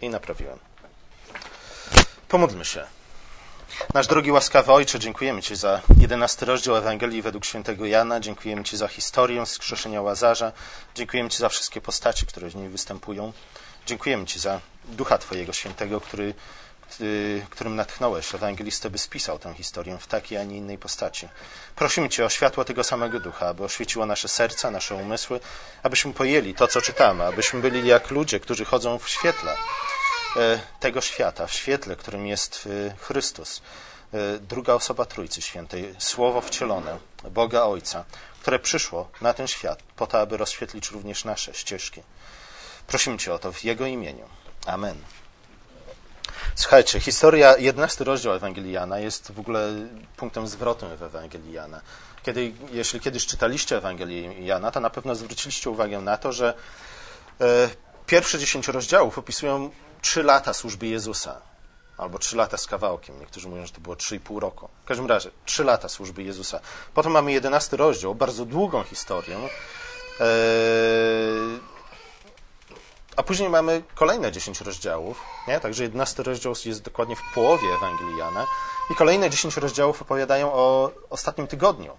i naprawiłem. Pomódlmy się. Nasz drogi łaskawy Ojcze, dziękujemy Ci za jedenasty rozdział Ewangelii według świętego Jana. Dziękujemy Ci za historię skrzeszenia Łazarza. Dziękujemy Ci za wszystkie postaci, które w niej występują. Dziękujemy Ci za Ducha Twojego Świętego, który, którym natchnąłeś ewangelistę, by spisał tę historię w takiej, a nie innej postaci. Prosimy Cię o światło tego samego Ducha, aby oświeciło nasze serca, nasze umysły, abyśmy pojęli to, co czytamy, abyśmy byli jak ludzie, którzy chodzą w świetle E, tego świata, w świetle, którym jest e, Chrystus, e, druga osoba Trójcy Świętej, Słowo wcielone, Boga Ojca, które przyszło na ten świat po to, aby rozświetlić również nasze ścieżki. Prosimy Cię o to w Jego imieniu. Amen. Słuchajcie, historia, 11 rozdział Ewangelii Jana jest w ogóle punktem zwrotnym w Ewangelii Jana. Kiedy, jeśli kiedyś czytaliście Ewangelię Jana, to na pewno zwróciliście uwagę na to, że e, pierwsze 10 rozdziałów opisują trzy lata służby Jezusa, albo trzy lata z kawałkiem. Niektórzy mówią, że to było trzy i pół roku. W każdym razie, trzy lata służby Jezusa. Potem mamy jedenasty rozdział, bardzo długą historię. A później mamy kolejne dziesięć rozdziałów, nie? także jedenasty rozdział jest dokładnie w połowie Ewangelii Jana i kolejne dziesięć rozdziałów opowiadają o ostatnim tygodniu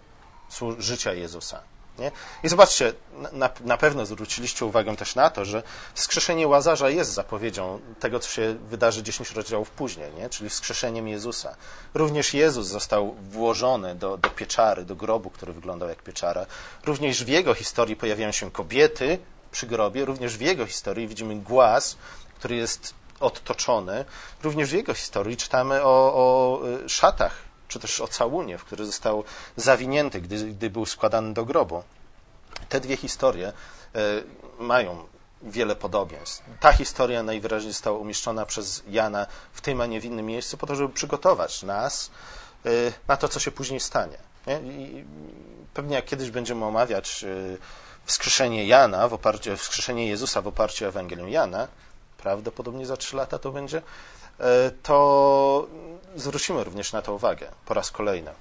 życia Jezusa. Nie? I zobaczcie, na, na, pewno zwróciliście uwagę też na to, że wskrzeszenie Łazarza jest zapowiedzią tego, co się wydarzy 10 rozdziałów później, nie? czyli wskrzeszeniem Jezusa. Również Jezus został włożony do, do pieczary, do grobu, który wyglądał jak pieczara. Również w jego historii pojawiają się kobiety przy grobie, również w jego historii widzimy głaz, który jest odtoczony. Również w jego historii czytamy o, o y, szatach czy też o całunie, w który został zawinięty, gdy, gdy był składany do grobu. Te dwie historie e, mają wiele podobieństw. Ta historia najwyraźniej została umieszczona przez Jana w tym, a nie w innym miejscu, po to, żeby przygotować nas e, na to, co się później stanie. Pewnie jak kiedyś będziemy omawiać wskrzeszenie Jana w oparciu, wskrzeszenie Jezusa w oparciu o Ewangelię Jana, prawdopodobnie za trzy lata to będzie, E, to zwrócimy również na to uwagę po raz kolejny.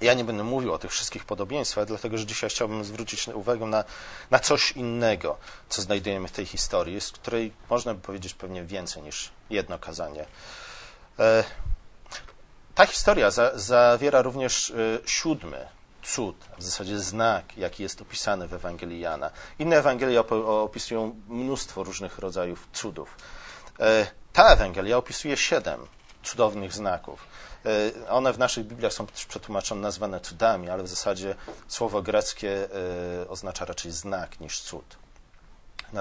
Ja nie będę mówił o tych wszystkich podobieństwach, dlatego że dzisiaj chciałbym zwrócić uwagę na, na coś innego, co znajdujemy w tej historii, z której można by powiedzieć pewnie więcej niż jedno kazanie. E, ta historia za, zawiera również e, siódmy cud, w zasadzie znak, jaki jest opisany w Ewangelii Jana. Inne Ewangelie opisują mnóstwo różnych rodzajów cudów. Ta Ewangelia opisuje siedem cudownych znaków. E, one w naszych Bibliach są przetłumaczone, nazwane cudami, ale w zasadzie słowo greckie e, oznacza raczej znak niż cud.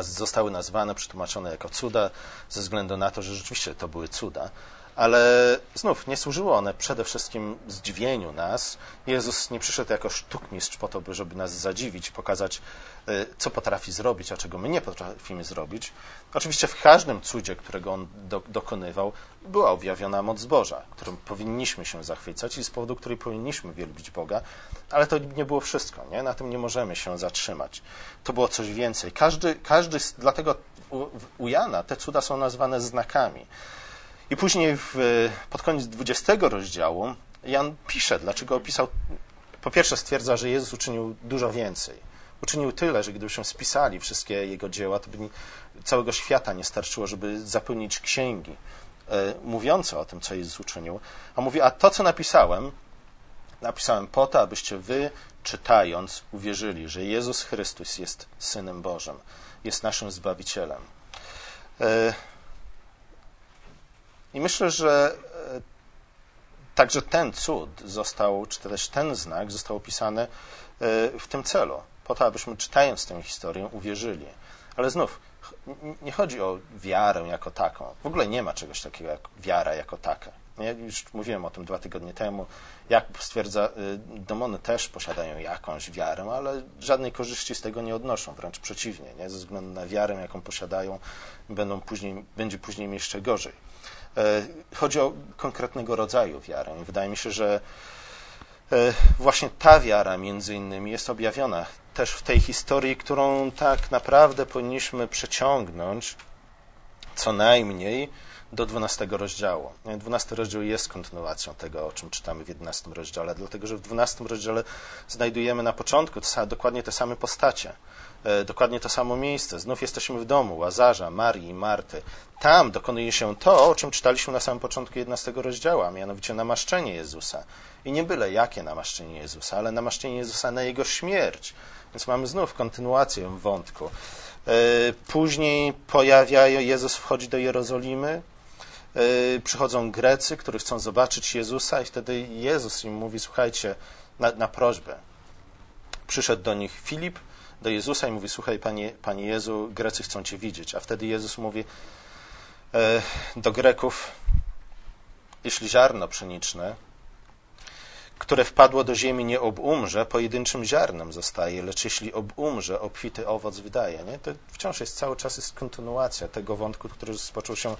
Zostały nazwane, przetłumaczone jako cuda ze względu na to, że rzeczywiście to były cuda ale znów nie służyły one przede wszystkim zdziwieniu nas. Jezus nie przyszedł jako sztukmistrz po to, by żeby nas zadziwić, pokazać, y, co potrafi zrobić, a czego my nie potrafimy zrobić. Oczywiście w każdym cudzie, którego on do, dokonywał, była objawiona moc Boża, którą powinniśmy się zachwycać i z powodu której powinniśmy wielbić Boga, ale to nie było wszystko. Nie? Na tym nie możemy się zatrzymać. To było coś więcej. Każdy, każdy dlatego u, u Jana te cuda są nazwane znakami. I później w, pod koniec 20 rozdziału Jan pisze, dlaczego opisał. Po pierwsze stwierdza, że Jezus uczynił dużo więcej. Uczynił tyle, że gdybyśmy spisali wszystkie jego dzieła, to by całego świata nie starczyło, żeby zapełnić księgi e, mówiące o tym, co Jezus uczynił. A mówi, a to, co napisałem, napisałem po to, abyście wy, czytając, uwierzyli, że Jezus Chrystus jest Synem Bożym, jest naszym Zbawicielem. E, i myślę, że e, także ten cud został, czy też ten znak został opisany e, w tym celu, po to, abyśmy czytając tę historię uwierzyli. Ale znów, nie chodzi o wiarę jako taką. W ogóle nie ma czegoś takiego jak wiara jako taka. Ja już mówiłem o tym dwa tygodnie temu. Jak stwierdza, y, demony też posiadają jakąś wiarę, ale żadnej korzyści z tego nie odnoszą, wręcz przeciwnie. Nie? Ze względu na wiarę, jaką posiadają, będą później, będzie później jeszcze gorzej. E, chodzi o konkretnego rodzaju wiarę. Wydaje mi się, że e, właśnie ta wiara między innymi jest objawiona też w tej historii, którą tak naprawdę powinniśmy przeciągnąć co najmniej do 12 rozdziału. 12 rozdział jest kontynuacją tego, o czym czytamy w 11 rozdziale, dlatego że w 12 rozdziale znajdujemy na początku dokładnie te same postacie, e, dokładnie to samo miejsce. Znów jesteśmy w domu Łazarza, Marii i Marty. Tam dokonuje się to, o czym czytaliśmy na samym początku 11 rozdziału, a mianowicie namaszczenie Jezusa. I nie byle jakie namaszczenie Jezusa, ale namaszczenie Jezusa na Jego śmierć. Więc mamy znów kontynuację wątku. E, później pojawia Jezus wchodzi do Jerozolimy, przychodzą Grecy, którzy chcą zobaczyć Jezusa, i wtedy Jezus im mówi: Słuchajcie, na, na prośbę. Przyszedł do nich Filip, do Jezusa i mówi: Słuchaj, panie, panie Jezu, Grecy chcą Cię widzieć. A wtedy Jezus mówi e, do Greków: Jeśli ziarno pszeniczne które wpadło do ziemi, nie obumrze, pojedynczym ziarnem zostaje, lecz jeśli obumrze, obfity owoc wydaje. Nie? To wciąż jest cały czas jest kontynuacja tego wątku, który rozpoczął się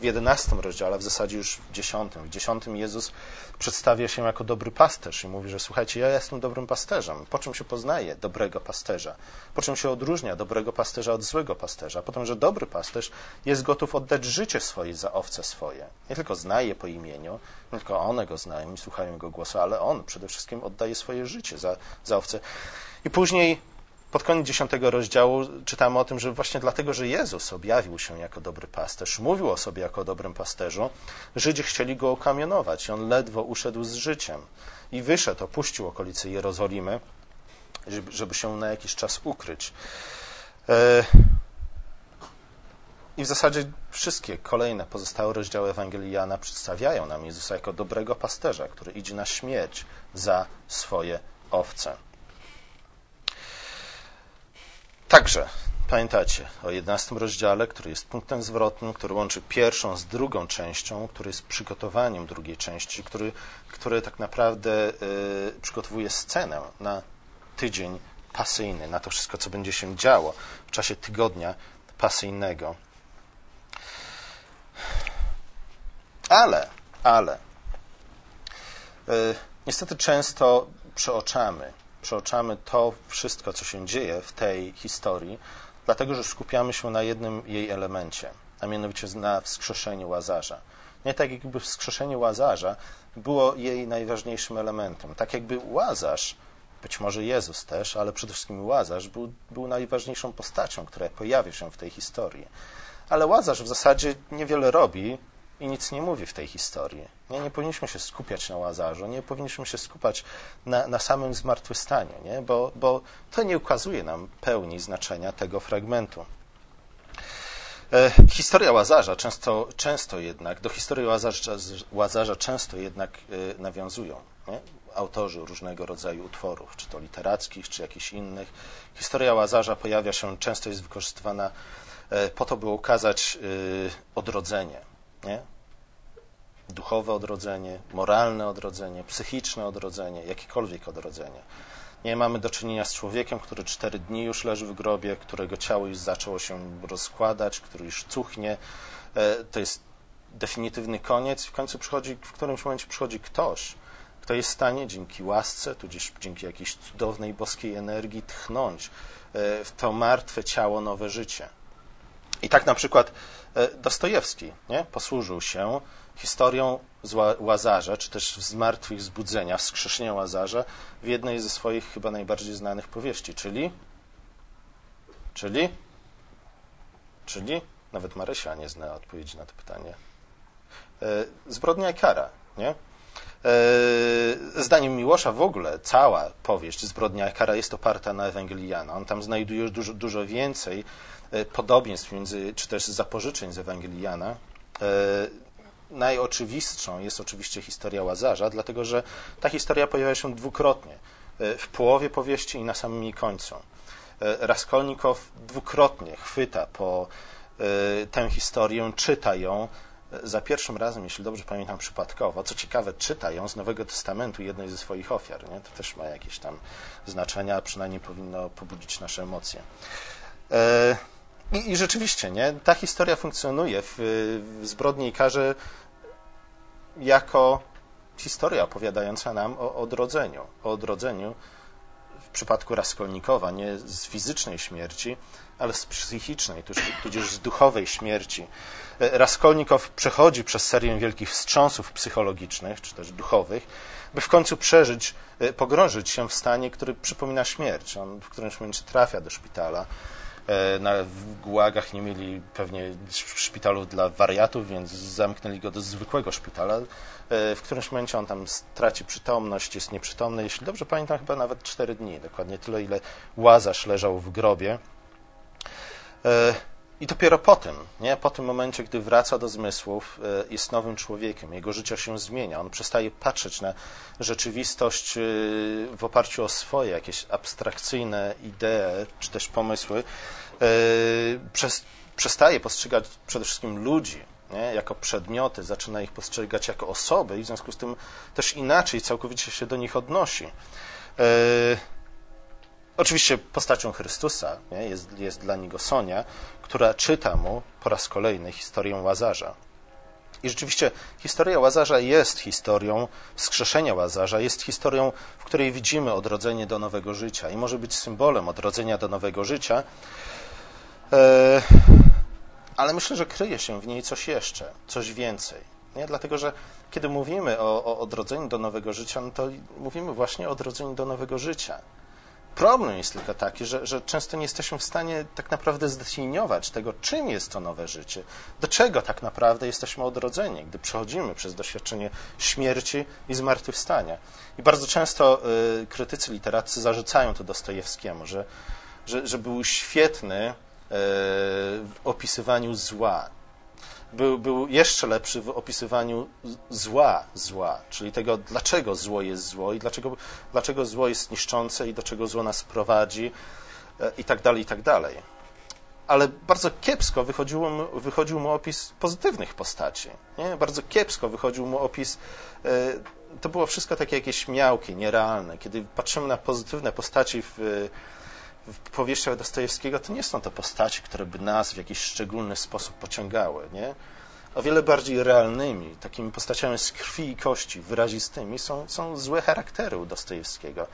w jedenastym rozdziale, w zasadzie już w dziesiątym. W dziesiątym Jezus przedstawia się jako dobry pasterz i mówi, że słuchajcie, ja jestem dobrym pasterzem. Po czym się poznaje dobrego pasterza? Po czym się odróżnia dobrego pasterza od złego pasterza? Po tym, że dobry pasterz jest gotów oddać życie swoje za owce swoje. Nie tylko zna je po imieniu, nie tylko one go znają i słuchają jego głosu, ale on przede wszystkim oddaje swoje życie za, za owce. I później pod koniec dziesiątego rozdziału czytamy o tym, że właśnie dlatego, że Jezus objawił się jako dobry pasterz, mówił o sobie jako dobrym pasterzu, Żydzi chcieli go okamienować i on ledwo uszedł z życiem. I wyszedł, opuścił okolice Jerozolimy, żeby się na jakiś czas ukryć. E, I w zasadzie wszystkie kolejne pozostałe rozdziały Ewangelii Jana przedstawiają nam Jezusa jako dobrego pasterza, który idzie na śmierć za swoje owce. Także pamiętacie o 11 rozdziale, który jest punktem zwrotnym, który łączy pierwszą z drugą częścią, który jest przygotowaniem drugiej części, który, który tak naprawdę y, przygotowuje scenę na tydzień pasyjny, na to wszystko, co będzie się działo w czasie tygodnia pasyjnego. Ale, ale, y, niestety często przeoczamy przeoczamy to wszystko, co się dzieje w tej historii, dlatego że skupiamy się na jednym jej elemencie, a mianowicie na wskrzeszeniu Łazarza. Nie tak jakby wskrzeszenie Łazarza było jej najważniejszym elementem. Tak jakby Łazarz, być może Jezus też, ale przede wszystkim Łazarz był, był najważniejszą postacią, która pojawia się w tej historii. Ale Łazarz w zasadzie niewiele robi, i nic nie mówi w tej historii. Nie, nie powinniśmy się skupiać na Łazarzu, nie powinniśmy się skupiać na, na samym zmartwychwstaniu, nie? Bo, bo to nie ukazuje nam pełni znaczenia tego fragmentu. E, historia Łazarza często, często jednak, do historii Łazarza, Łazarza często jednak e, nawiązują nie? autorzy różnego rodzaju utworów, czy to literackich, czy jakichś innych. Historia Łazarza pojawia się, często jest wykorzystywana e, po to, by ukazać odrodzenie, nie? Duchowe odrodzenie, moralne odrodzenie, psychiczne odrodzenie, jakiekolwiek odrodzenie. Nie mamy do czynienia z człowiekiem, który cztery dni już leży w grobie, którego ciało już zaczęło się rozkładać, który już cuchnie. E, to jest definitywny koniec. W końcu przychodzi, w którymś momencie przychodzi ktoś, kto jest w stanie dzięki łasce, tudzież dzięki jakiejś cudownej boskiej energii tchnąć e, w to martwe ciało nowe życie. I tak na przykład Dostojewski nie? posłużył się historią Łazarza, czy też zmartwychwzbudzenia, wskrzeszenia Łazarza w jednej ze swoich chyba najbardziej znanych powieści, czyli czyli czyli nawet Marysia nie zna odpowiedzi na to pytanie. E, zbrodnia i kara, nie? E, zdaniem Miłosza w ogóle cała powieść Zbrodnia i kara jest oparta na Ewangelii Jana. On tam znajduje dużo, dużo więcej E, podobieństw między, czy też zapożyczeń z Ewangelii Jana. E, najoczywistszą jest oczywiście historia Łazarza, dlatego że ta historia pojawia się dwukrotnie. E, w połowie powieści i na samym jej końcu. Raskolnikow dwukrotnie chwyta po tę historię, czyta ją, za pierwszym razem, jeśli dobrze pamiętam, przypadkowo. Co ciekawe, czyta ją z Nowego Testamentu jednej ze swoich ofiar. Nie? To też ma jakieś tam znaczenia, a przynajmniej powinno pobudzić nasze emocje. I, I, rzeczywiście, nie? Ta historia funkcjonuje w, w Zbrodni i Karze jako historia opowiadająca nam o odrodzeniu. O odrodzeniu w przypadku Raskolnikowa nie z fizycznej śmierci, ale z psychicznej, tudzież z duchowej śmierci. E, Raskolnikow przechodzi przez serię wielkich wstrząsów psychologicznych, czy też duchowych, by w końcu przeżyć, e, pogrążyć się w stanie, który przypomina śmierć. On w którymś momencie trafia do szpitala. E, na, w Gułagach nie mieli pewnie szpitalu dla wariatów, więc zamknęli go do zwykłego szpitala. W którymś momencie on tam straci przytomność, jest nieprzytomny. Jeśli dobrze pamiętam, chyba nawet cztery dni, dokładnie tyle, ile Łazarz leżał w grobie. I dopiero po tym, nie? po tym momencie, gdy wraca do zmysłów, e, jest nowym człowiekiem, jego życie się zmienia. On przestaje patrzeć na rzeczywistość e, w oparciu o swoje jakieś abstrakcyjne idee czy też pomysły. E, przestaje postrzegać przede wszystkim ludzi nie? jako przedmioty, zaczyna ich postrzegać jako osoby i w związku z tym też inaczej całkowicie się do nich odnosi. Oczywiście postacią Chrystusa nie? Jest, jest dla niego Sonia, która czyta mu po raz kolejny historię Łazarza. I rzeczywiście historia Łazarza jest historią wskrzeszenia Łazarza, jest historią, w której widzimy odrodzenie do nowego życia i może być symbolem odrodzenia do nowego życia, e, ale myślę, że kryje się w niej coś jeszcze, coś więcej. Nie? Dlatego, że kiedy mówimy o, o odrodzeniu do nowego życia, no to mówimy właśnie o odrodzeniu do nowego życia. Problem jest tylko taki, że, że często nie jesteśmy w stanie tak naprawdę zdefiniować tego, czym jest to nowe życie, do czego tak naprawdę jesteśmy odrodzeni, gdy przechodzimy przez doświadczenie śmierci i zmartwychwstania. I bardzo często y, krytycy literaccy zarzucają to Dostojewskiemu, że, że, że był świetny y, w opisywaniu zła, był, był jeszcze lepszy w opisywaniu zła, zła, czyli tego, dlaczego zło jest zło i dlaczego, dlaczego zło jest niszczące i do czego zło nas prowadzi e, i tak dalej, i tak dalej. Ale bardzo kiepsko wychodził mu, wychodził mu opis pozytywnych postaci. Nie? Bardzo kiepsko wychodził mu opis. E, to było wszystko takie jakieś miałkie, nierealne. Kiedy patrzymy na pozytywne postaci w powieściach Dostojewskiego to nie są to postaci, które by nas w jakiś szczególny sposób pociągały. Nie? O wiele bardziej realnymi, takimi postaciami z krwi i kości, wyrazistymi są, są złe charaktery u Dostojewskiego.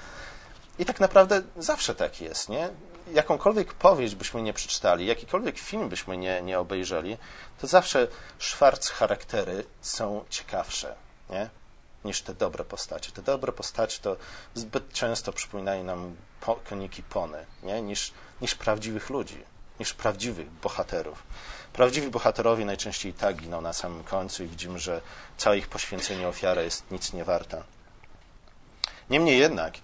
I tak naprawdę zawsze tak jest. Nie? Jakąkolwiek powieść byśmy nie przeczytali, jakikolwiek film byśmy nie, nie obejrzeli, to zawsze szwarc charaktery są ciekawsze. Nie? Niż te dobre postacie. Te dobre postacie to zbyt często przypominają nam koniki pony, nie? Niż, niż prawdziwych ludzi, niż prawdziwych bohaterów. Prawdziwi bohaterowie najczęściej tak giną na samym końcu i widzimy, że całe ich poświęcenie ofiara jest nic nie warta. Niemniej jednak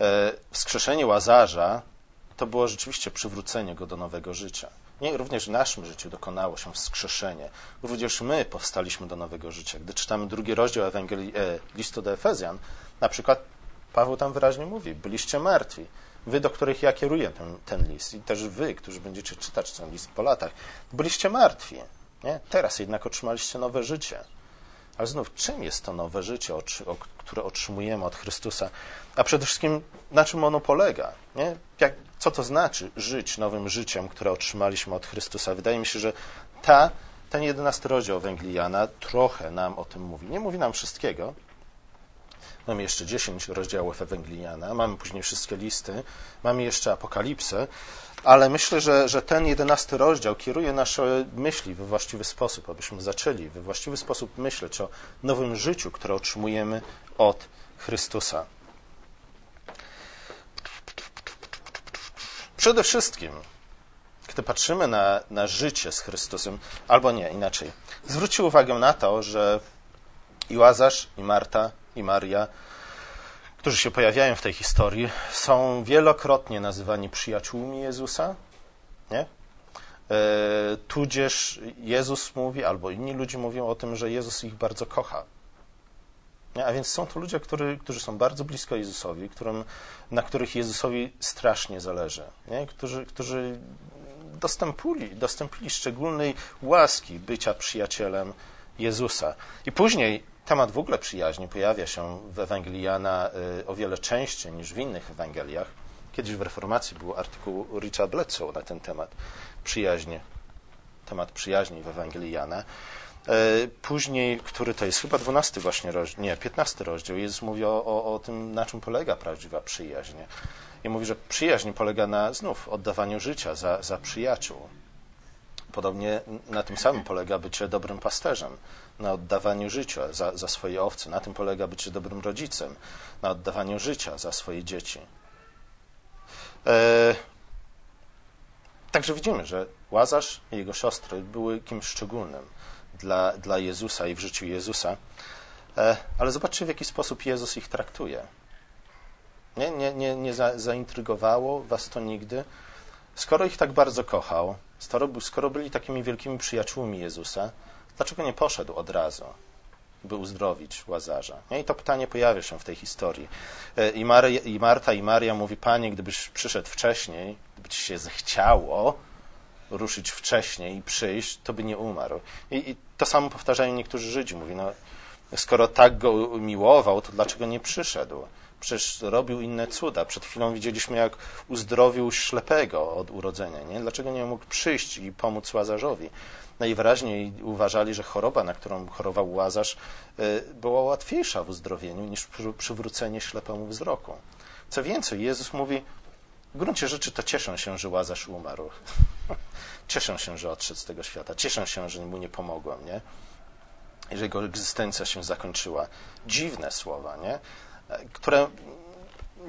e, wskrzeszenie Łazarza to było rzeczywiście przywrócenie go do nowego życia. Nie, również w naszym życiu dokonało się wskrzeszenie. Również my powstaliśmy do nowego życia. Gdy czytamy drugi rozdział Ewangelii, e, listu do Efezjan, na przykład Paweł tam wyraźnie mówi, byliście martwi. Wy, do których ja kieruję ten, ten list i też wy, którzy będziecie czytać ten list po latach, byliście martwi. Nie? Teraz jednak otrzymaliście nowe życie. Ale znów, czym jest to nowe życie, które otrzymujemy od Chrystusa? A przede wszystkim, na czym ono polega? Nie? Jak, co to znaczy żyć nowym życiem, które otrzymaliśmy od Chrystusa? Wydaje mi się, że ta, ten jedenasty rozdział Węglijana trochę nam o tym mówi. Nie mówi nam wszystkiego. Mamy jeszcze 10 rozdziałów Ewangeliana, mamy później wszystkie listy, mamy jeszcze Apokalipsę, ale myślę, że, że ten jedenasty rozdział kieruje nasze myśli we właściwy sposób, abyśmy zaczęli we właściwy sposób myśleć o nowym życiu, które otrzymujemy od Chrystusa. Przede wszystkim, gdy patrzymy na, na życie z Chrystusem, albo nie, inaczej, zwróćcie uwagę na to, że i Łazarz, i Marta, i Maria, którzy się pojawiają w tej historii, są wielokrotnie nazywani przyjaciółmi Jezusa, nie? E, tudzież Jezus mówi, albo inni ludzie mówią o tym, że Jezus ich bardzo kocha. Nie? A więc są to ludzie, który, którzy są bardzo blisko Jezusowi, którym, na których Jezusowi strasznie zależy, nie? Którzy, którzy dostępuli, dostępili szczególnej łaski bycia przyjacielem Jezusa. I później temat w ogóle przyjaźni pojawia się w Ewangelii Jana y, o wiele częściej niż w innych Ewangeliach. Kiedyś w Reformacji był artykuł Richard Bledsoe na ten temat przyjaźnie, temat przyjaźni w Ewangelii Jana. Później, który to jest chyba 12 właśnie rozdział, nie, 15 rozdział, Jezus mówi o, o, o tym, na czym polega prawdziwa przyjaźń. I mówi, że przyjaźń polega na znów oddawaniu życia za, za przyjaciół. Podobnie na tym samym polega bycie dobrym pasterzem, na oddawaniu życia za, za swoje owce. Na tym polega bycie dobrym rodzicem, na oddawaniu życia za swoje dzieci. E... Także widzimy, że Łazarz i jego siostry były kimś szczególnym dla, dla Jezusa i w życiu Jezusa. E... Ale zobaczcie, w jaki sposób Jezus ich traktuje. Nie, nie, nie, nie za, zaintrygowało was to nigdy. Skoro ich tak bardzo kochał, skoro, skoro byli takimi wielkimi przyjaciółmi Jezusa, dlaczego nie poszedł od razu, by uzdrowić Łazarza? Nie? I to pytanie pojawia się w tej historii. E, I, Maria, I Marta i Maria mówi, Panie, gdybyś przyszedł wcześniej, gdyby ci się zechciało ruszyć wcześniej i przyjść, to by nie umarł. I, i to samo powtarzają niektórzy Żydzi. Mówi, no, skoro tak go miłował, to dlaczego nie przyszedł? Przecież robił inne cuda. Przed chwilą widzieliśmy, jak uzdrowił ślepego od urodzenia. Nie? Dlaczego nie mógł przyjść i pomóc Łazarzowi? Najwyraźniej uważali, że choroba, na którą chorował Łazarz, y, była łatwiejsza w uzdrowieniu niż przywrócenie ślepemu wzroku. Co więcej, Jezus mówi, w gruncie rzeczy to cieszą się, że Łazarz umarł. cieszą się, że odszedł z tego świata. Cieszą się, że mu nie pomogłem, nie? że jego egzystencja się zakończyła. Dziwne słowa, nie? które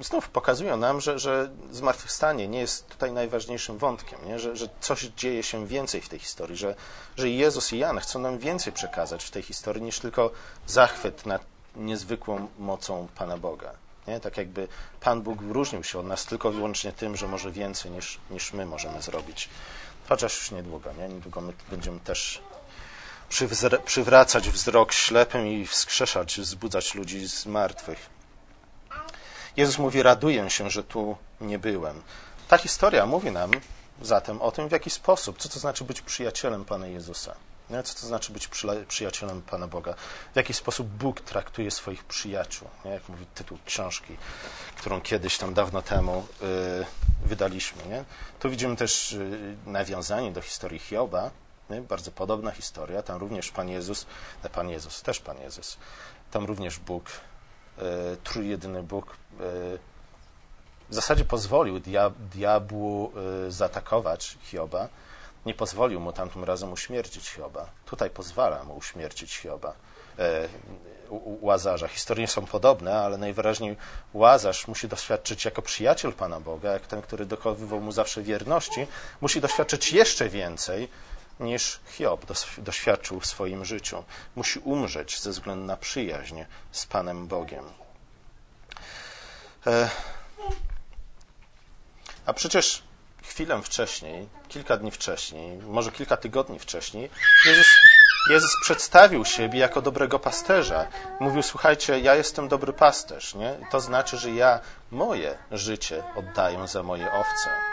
znów pokazują nam, że, że zmartwychwstanie nie jest tutaj najważniejszym wątkiem, nie? Że, że coś dzieje się więcej w tej historii, że, że Jezus i Jan chcą nam więcej przekazać w tej historii niż tylko zachwyt nad niezwykłą mocą Pana Boga. Nie? Tak jakby Pan Bóg różnił się od nas tylko wyłącznie tym, że może więcej niż, niż my możemy zrobić. Chociaż już niedługo, nie? Niedługo my będziemy też przywracać wzrok ślepym i wskrzeszać, wzbudzać ludzi z martwych. Jezus mówi: Raduję się, że tu nie byłem. Ta historia mówi nam zatem o tym, w jaki sposób, co to znaczy być przyjacielem Pana Jezusa. Co to znaczy być przyjacielem Pana Boga? W jaki sposób Bóg traktuje swoich przyjaciół? Jak mówi tytuł książki, którą kiedyś tam dawno temu yy, wydaliśmy. Nie? Tu widzimy też yy, nawiązanie do historii Hioba. Bardzo podobna historia. Tam również Pan Jezus, Pan Jezus, też Pan Jezus, tam również Bóg E, trójjedyny Bóg e, w zasadzie pozwolił diabłu e, zaatakować Hioba, nie pozwolił mu tamtym razem uśmiercić Hioba. Tutaj pozwala mu uśmiercić Hioba, Łazarza. Historie są podobne, ale najwyraźniej Łazarz musi doświadczyć jako przyjaciel Pana Boga, jak ten, który dochowywał mu zawsze wierności, musi doświadczyć jeszcze więcej niż Hiob doświadczył w swoim życiu. Musi umrzeć ze względu na przyjaźń z Panem Bogiem. E, a przecież chwilę wcześniej, kilka dni wcześniej, może kilka tygodni wcześniej, Jezus, Jezus przedstawił siebie jako dobrego pasterza. Mówił: Słuchajcie, ja jestem dobry pasterz. Nie? To znaczy, że ja moje życie oddaję za moje owce.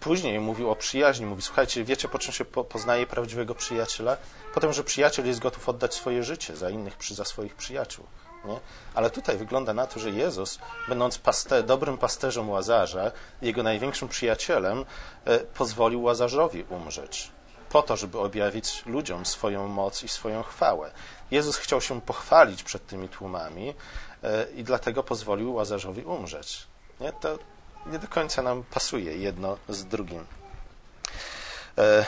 Później mówił o przyjaźni. Mówi, słuchajcie, wiecie, po czym się poznaje prawdziwego przyjaciela? Potem, że przyjaciel jest gotów oddać swoje życie za innych, za swoich przyjaciół. Nie? Ale tutaj wygląda na to, że Jezus, będąc paste, dobrym pasterzem Łazarza, jego największym przyjacielem, e, pozwolił Łazarzowi umrzeć. Po to, żeby objawić ludziom swoją moc i swoją chwałę. Jezus chciał się pochwalić przed tymi tłumami e, i dlatego pozwolił Łazarzowi umrzeć. Nie? To nie do końca nam pasuje jedno z drugim. E,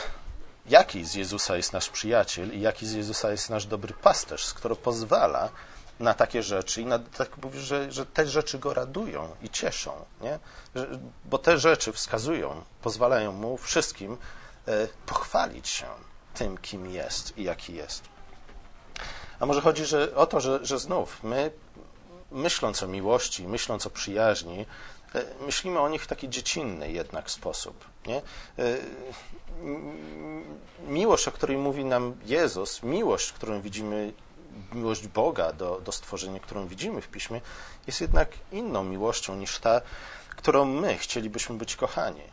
jaki z Jezusa jest nasz przyjaciel i jaki z Jezusa jest nasz dobry pasterz, skoro pozwala na takie rzeczy i na, tak mówi, że, że te rzeczy go radują i cieszą, nie? Że, bo te rzeczy wskazują, pozwalają mu wszystkim e, pochwalić się tym, kim jest i jaki jest. A może chodzi że, o to, że, że znów my, myśląc o miłości, myśląc o przyjaźni, myślimy o nich w taki dziecinny jednak sposób. Nie? E, miłość, o której mówi nam Jezus, miłość, którą widzimy, miłość Boga do, do stworzenia, którą widzimy w Piśmie, jest jednak inną miłością niż ta, którą my chcielibyśmy być kochani.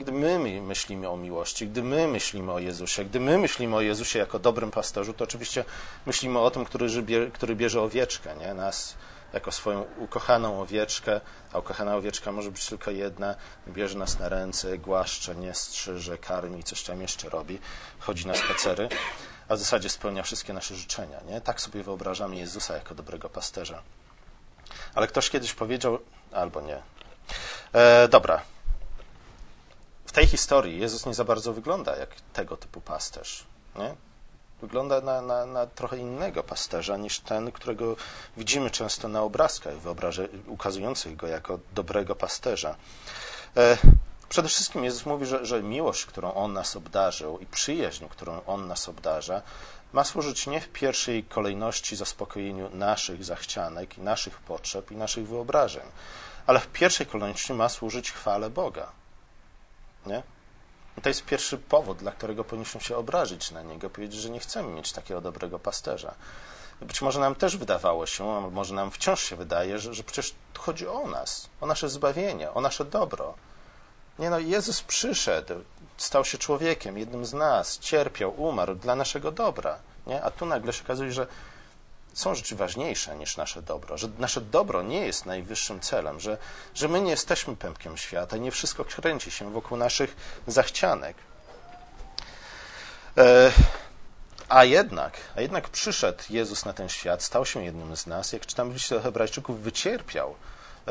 Gdy my myślimy o miłości, gdy my myślimy o Jezusie, gdy my myślimy o Jezusie jako dobrym pasterzu, to oczywiście myślimy o tym, który, który bierze owieczkę, nie? nas jako swoją ukochaną owieczkę, a ukochana owieczka może być tylko jedna, bierze nas na ręce, głaszcze, nie strzyże, karmi, coś tam jeszcze robi, chodzi na spacery. a w zasadzie spełnia wszystkie nasze życzenia. Nie? Tak sobie wyobrażamy Jezusa jako dobrego pasterza. Ale ktoś kiedyś powiedział, albo nie. E, dobra. W tej historii Jezus nie za bardzo wygląda jak tego typu pasterz. Nie? Wygląda na, na, na trochę innego pasterza niż ten, którego widzimy często na obrazkach ukazujących go jako dobrego pasterza. E, przede wszystkim Jezus mówi, że, że miłość, którą On nas obdarzył i przyjaźń, którą On nas obdarza, ma służyć nie w pierwszej kolejności zaspokojeniu naszych zachcianek, naszych potrzeb i naszych wyobrażeń, ale w pierwszej kolejności ma służyć chwale Boga. Nie? I to jest pierwszy powód, dla którego powinniśmy się obrazić na niego, powiedzieć, że nie chcemy mieć takiego dobrego pasterza. Być może nam też wydawało się, a może nam wciąż się wydaje, że, że przecież chodzi o nas, o nasze zbawienie, o nasze dobro. Nie no, Jezus przyszedł, stał się człowiekiem, jednym z nas, cierpiał, umarł dla naszego dobra. Nie? A tu nagle się okazuje, że są rzeczy ważniejsze niż nasze dobro, że nasze dobro nie jest najwyższym celem, że, że my nie jesteśmy pępkiem świata, nie wszystko kręci się wokół naszych zachcianek. E, a jednak, a jednak przyszedł Jezus na ten świat, stał się jednym z nas, jak czytamy w liście do Hebrajczyków, wycierpiał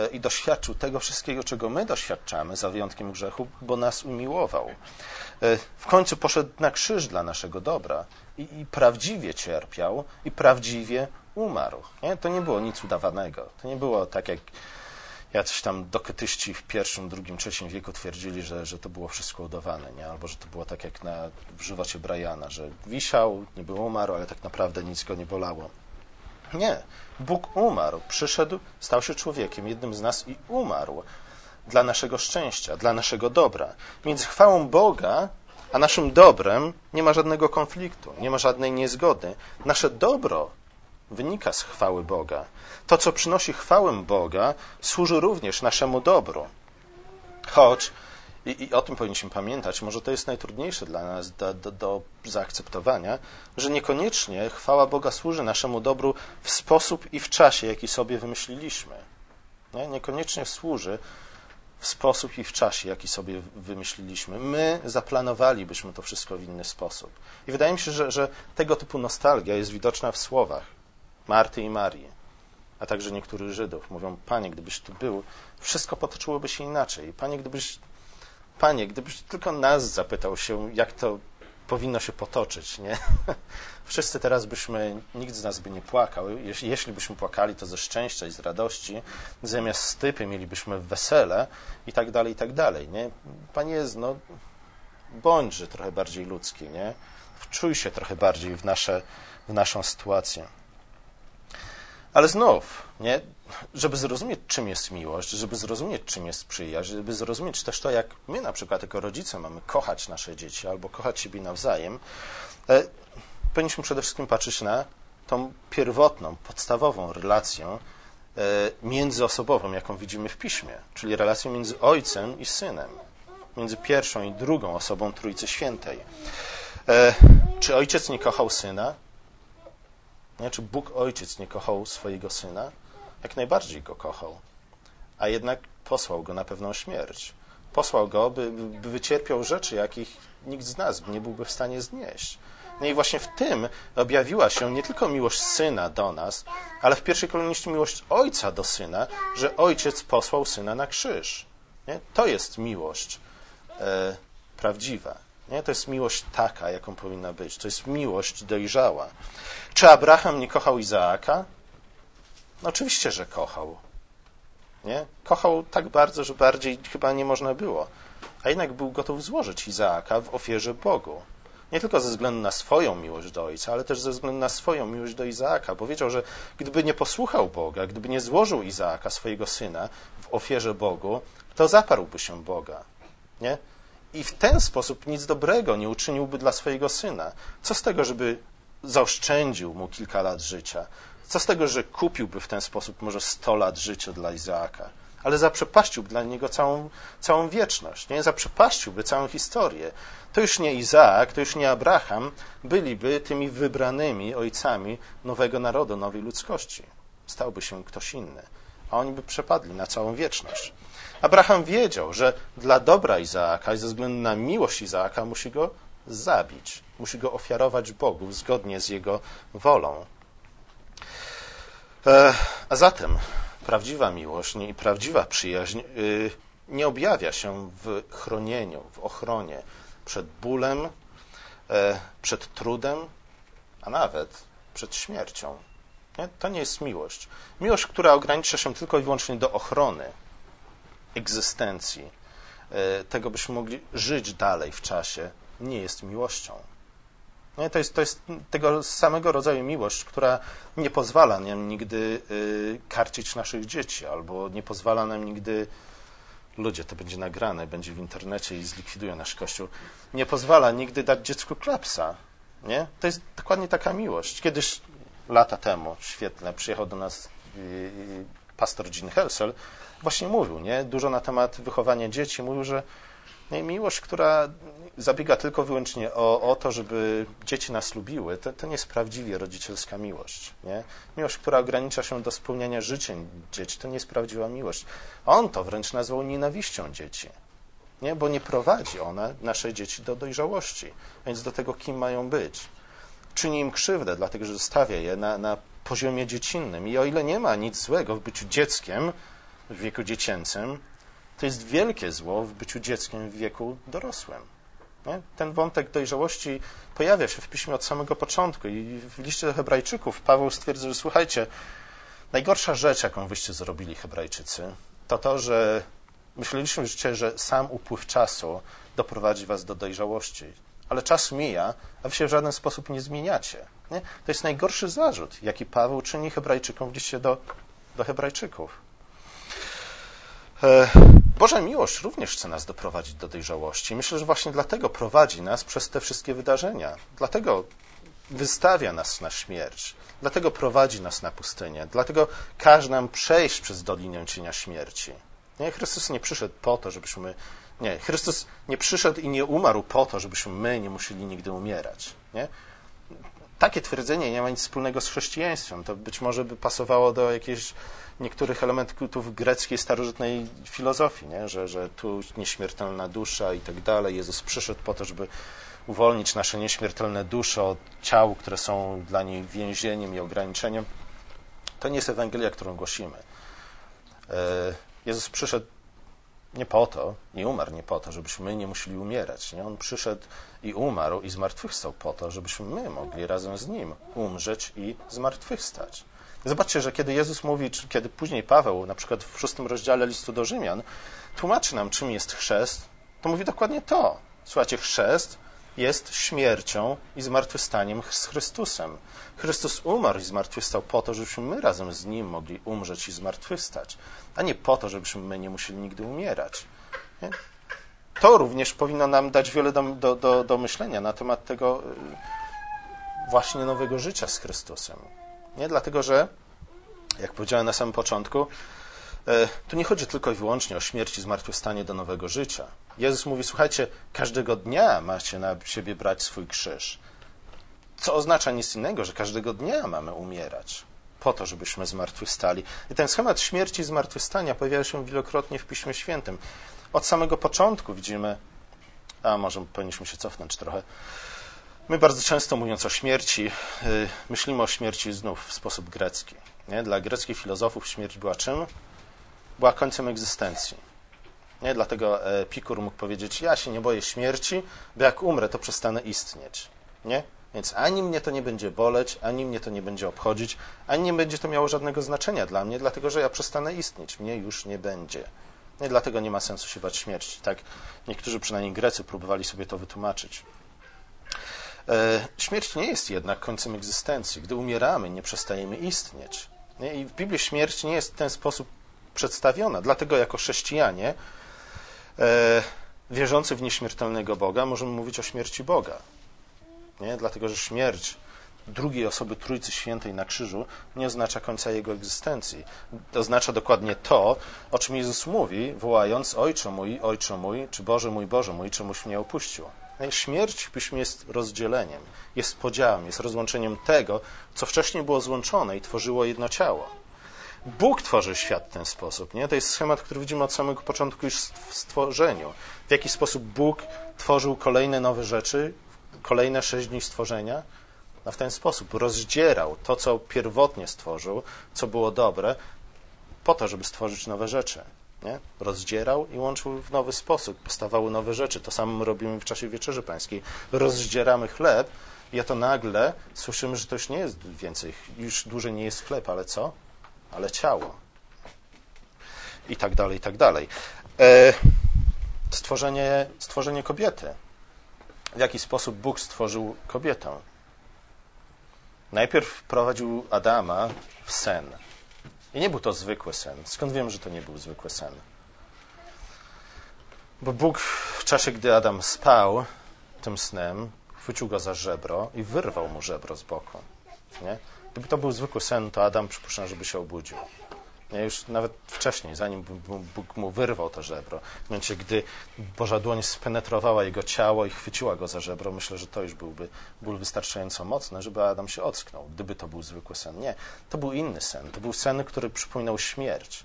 i doświadczył tego wszystkiego, czego my doświadczamy, za wyjątkiem grzechu, bo nas umiłował. E, w końcu poszedł na krzyż dla naszego dobra i, i prawdziwie cierpiał i prawdziwie umarł. Nie? To nie było nic udawanego. To nie było tak, jak jacyś tam doketyści w pierwszym, drugim, trzecim wieku twierdzili, że, że to było wszystko udawane, nie? albo że to było tak jak na, w żywocie Briana, że wisiał, niby umarł, ale tak naprawdę nic go nie bolało. Nie. Bóg umarł, przyszedł, stał się człowiekiem, jednym z nas i umarł dla naszego szczęścia, dla naszego dobra. Między chwałą Boga a naszym dobrem nie ma żadnego konfliktu, nie ma żadnej niezgody. Nasze dobro wynika z chwały Boga. To, co przynosi chwałę Boga, służy również naszemu dobru. Choć, i, i o tym powinniśmy pamiętać, może to jest najtrudniejsze dla nas do, do, do zaakceptowania, że niekoniecznie chwała Boga służy naszemu dobru w sposób i w czasie, jaki sobie wymyśliliśmy. Nie? Niekoniecznie służy w sposób i w czasie, jaki sobie wymyśliliśmy. My zaplanowalibyśmy to wszystko w inny sposób. I wydaje mi się, że, że tego typu nostalgia jest widoczna w słowach Marty i Marii, a także niektórych Żydów. Mówią, Panie, gdybyś tu był, wszystko potoczyłoby się inaczej. Panie, gdybyś, Panie, gdybyś tylko nas zapytał się, jak to powinno się potoczyć, nie? Wszyscy teraz byśmy, nikt z nas by nie płakał. Jeśli, jeśli byśmy płakali, to ze szczęścia i z radości. Zamiast stypy mielibyśmy wesele i tak dalej, i tak dalej, nie? Panie no, bądźże trochę bardziej ludzki, nie? Wczuj się trochę bardziej w, nasze, w naszą sytuację. Ale znów, nie? żeby zrozumieć, czym jest miłość, żeby zrozumieć, czym jest przyjaźń, żeby zrozumieć też to, jak my na przykład jako rodzice mamy kochać nasze dzieci albo kochać siebie nawzajem, e, powinniśmy przede wszystkim patrzeć na tą pierwotną, podstawową relację e, międzyosobową, jaką widzimy w piśmie, czyli relację między ojcem i synem, między pierwszą i drugą osobą Trójcy Świętej. E, czy ojciec nie kochał syna? Nie? Czy Bóg Ojciec nie kochał swojego Syna? Jak najbardziej go kochał, a jednak posłał go na pewną śmierć. Posłał go, by, by wycierpiał rzeczy, jakich nikt z nas nie byłby w stanie znieść. No i właśnie w tym objawiła się nie tylko miłość syna do nas, ale w pierwszej kolejności miłość ojca do syna, że ojciec posłał syna na krzyż. Nie? To jest miłość e, prawdziwa. Nie? To jest miłość taka, jaką powinna być. To jest miłość dojrzała. Czy Abraham nie kochał Izaaka? No oczywiście, że kochał. Nie? Kochał tak bardzo, że bardziej chyba nie można było. A jednak był gotów złożyć Izaaka w ofierze Bogu. Nie tylko ze względu na swoją miłość do ojca, ale też ze względu na swoją miłość do Izaaka, bo wiedział, że gdyby nie posłuchał Boga, gdyby nie złożył Izaaka, swojego syna, w ofierze Bogu, to zaparłby się Boga. Nie? I w ten sposób nic dobrego nie uczyniłby dla swojego syna. Co z tego, żeby zaoszczędził mu kilka lat życia? Co z tego, że kupiłby w ten sposób może 100 lat życia dla Izaaka? Ale zaprzepaściłby dla niego całą, całą wieczność, nie? Zaprzepaściłby całą historię. To już nie Izaak, to już nie Abraham byliby tymi wybranymi ojcami nowego narodu, nowej ludzkości. Stałby się ktoś inny, a oni by przepadli na całą wieczność. Abraham wiedział, że dla dobra Izaaka i ze względu na miłość Izaaka musi go zabić. Musi go ofiarować Bogu zgodnie z jego wolą. E, a zatem prawdziwa miłość i prawdziwa przyjaźń y, nie objawia się w chronieniu, w ochronie przed bólem, e, przed trudem, a nawet przed śmiercią. Nie? To nie jest miłość. Miłość, która ogranicza się tylko i wyłącznie do ochrony egzystencji, e, tego byśmy mogli żyć dalej w czasie, nie jest miłością. To, jest, to jest tego samego rodzaju miłość, która nie pozwala nam nigdy y, karcić naszych dzieci, albo nie pozwala nam nigdy ludzie, to będzie nagrane, będzie w internecie i zlikwidują nasz kościół, nie pozwala nigdy dać dziecku klapsa. Nie? To jest dokładnie taka miłość. Kiedyś, lata temu, świetne, przyjechał do nas pastor Jean Helsel, właśnie mówił, nie? Dużo na temat wychowania dzieci. Mówił, że miłość, która zabiega tylko wyłącznie o, o to, żeby dzieci nas lubiły, to, to nie jest prawdziwie rodzicielska miłość. Nie? Miłość, która ogranicza się do spełniania życzeń dzieci, to nie jest prawdziwa miłość. On to wręcz nazwał nienawiścią dzieci. Nie? Bo nie prowadzi ona nasze dzieci do dojrzałości, więc do tego, kim mają być. Czyni im krzywdę, dlatego że zostawia je na, na poziomie dziecinnym. I o ile nie ma nic złego w byciu dzieckiem w wieku dziecięcym, to jest wielkie zło w byciu dzieckiem w wieku dorosłym. Nie? Ten wątek dojrzałości pojawia się w piśmie od samego początku i w liście do Hebrajczyków Paweł stwierdza, że słuchajcie, najgorsza rzecz, jaką wyście zrobili Hebrajczycy, to to, że myśleliśmy, że sam upływ czasu doprowadzi was do dojrzałości. Ale czas mija, a wy się w żaden sposób nie zmieniacie. Nie? To jest najgorszy zarzut, jaki Paweł czyni Hebrajczykom w liście do, do Hebrajczyków. E, Boża miłość również chce nas doprowadzić do dojrzałości. Myślę, że właśnie dlatego prowadzi nas przez te wszystkie wydarzenia. Dlatego wystawia nas na śmierć. Dlatego prowadzi nas na pustynię. Dlatego każe nam przejść przez Dolinę Cienia Śmierci. Nie, Chrystus nie przyszedł po to, żebyśmy. Nie, Chrystus nie przyszedł i nie umarł po to, żebyśmy my nie musieli nigdy umierać. Nie? Takie twierdzenie nie ma nic wspólnego z chrześcijaństwem. To być może by pasowało do jakiejś niektórych elementów greckiej starożytnej filozofii, nie? Że, że tu nieśmiertelna dusza i tak dalej. Jezus przyszedł po to, żeby uwolnić nasze nieśmiertelne dusze od ciał, które są dla niej więzieniem i ograniczeniem. To nie jest Ewangelia, którą głosimy. E, Jezus przyszedł nie po to, nie umarł nie po to, żebyśmy my nie musieli umierać. Nie? On przyszedł i umarł i zmartwychwstał po to, żebyśmy my mogli razem z Nim umrzeć i zmartwychwstać. Zobaczcie, że kiedy Jezus mówi, czy kiedy później Paweł, na przykład w szóstym rozdziale listu do Rzymian, tłumaczy nam, czym jest chrzest, to mówi dokładnie to. Słuchajcie, chrzest jest śmiercią i zmartwychwstaniem z Chrystusem. Chrystus umarł i zmartwychwstał po to, żebyśmy my razem z Nim mogli umrzeć i zmartwychwstać, a nie po to, żebyśmy my nie musieli nigdy umierać. Nie? To również powinno nam dać wiele do, do, do, do myślenia na temat tego y, właśnie nowego życia z Chrystusem. Nie? Dlatego, że, jak powiedziałem na samym początku, e, tu nie chodzi tylko i wyłącznie o śmierć i zmartwychwstanie do nowego życia. Jezus mówi, słuchajcie, każdego dnia macie na siebie brać swój krzyż. Co oznacza nic innego, że każdego dnia mamy umierać po to, żebyśmy zmartwychwstali. I ten schemat śmierci i zmartwychwstania pojawia się wielokrotnie w Piśmie Świętym. Od samego początku widzimy, a może powinniśmy się cofnąć trochę, My bardzo często mówiąc o śmierci, y, myślimy o śmierci znów w sposób grecki. Nie? Dla greckich filozofów śmierć była czym? Była końcem egzystencji. Nie? Dlatego Epikur mógł powiedzieć, ja się nie boję śmierci, bo jak umrę, to przestanę istnieć. Nie? Więc ani mnie to nie będzie boleć, ani mnie to nie będzie obchodzić, ani nie będzie to miało żadnego znaczenia dla mnie, dlatego że ja przestanę istnieć. Mnie już nie będzie. Nie dlatego nie ma sensu się bać śmierci. Tak niektórzy, przynajmniej Grecy, próbowali sobie to wytłumaczyć. E, śmierć nie jest jednak końcem egzystencji. Gdy umieramy, nie przestajemy istnieć. I w Biblii śmierć nie jest w ten sposób przedstawiona. Dlatego jako chrześcijanie e, wierzący w nieśmiertelnego Boga możemy mówić o śmierci Boga. Nie? Dlatego, że śmierć drugiej osoby Trójcy Świętej na krzyżu nie oznacza końca jego egzystencji. Oznacza dokładnie to, o czym Jezus mówi, wołając Ojcze mój, Ojcze mój, czy Boże mój, Boże mój, czemuś mnie opuścił. Śmierć piśmie jest rozdzieleniem, jest podziałem, jest rozłączeniem tego, co wcześniej było złączone i tworzyło jedno ciało. Bóg tworzy świat w ten sposób. Nie? To jest schemat, który widzimy od samego początku już w stworzeniu. W jaki sposób Bóg tworzył kolejne nowe rzeczy, kolejne sześć dni stworzenia? No w ten sposób rozdzierał to, co pierwotnie stworzył, co było dobre, po to, żeby stworzyć nowe rzeczy. Nie? Rozdzierał i łączył w nowy sposób. Powstawały nowe rzeczy. To samo robimy w czasie Wieczerzy Pańskiej. Rozdzieramy chleb i to nagle słyszymy, że to już nie jest więcej, już dłużej nie jest chleb, ale co? Ale ciało. I tak dalej, i tak dalej. E, stworzenie, stworzenie kobiety. W jaki sposób Bóg stworzył kobietę? Najpierw wprowadził Adama w sen. I nie był to zwykły sen. Skąd wiem, że to nie był zwykły sen? Bo Bóg w czasie, gdy Adam spał tym snem, chwycił go za żebro i wyrwał mu żebro z boku. Nie? Gdyby to był zwykły sen, to Adam przypuszczam, żeby się obudził. Już nawet wcześniej, zanim Bóg mu wyrwał to żebro, w momencie, gdy Boża dłoń spenetrowała jego ciało i chwyciła go za żebro, myślę, że to już byłby ból wystarczająco mocny, żeby Adam się ocknął, gdyby to był zwykły sen. Nie, to był inny sen. To był sen, który przypominał śmierć.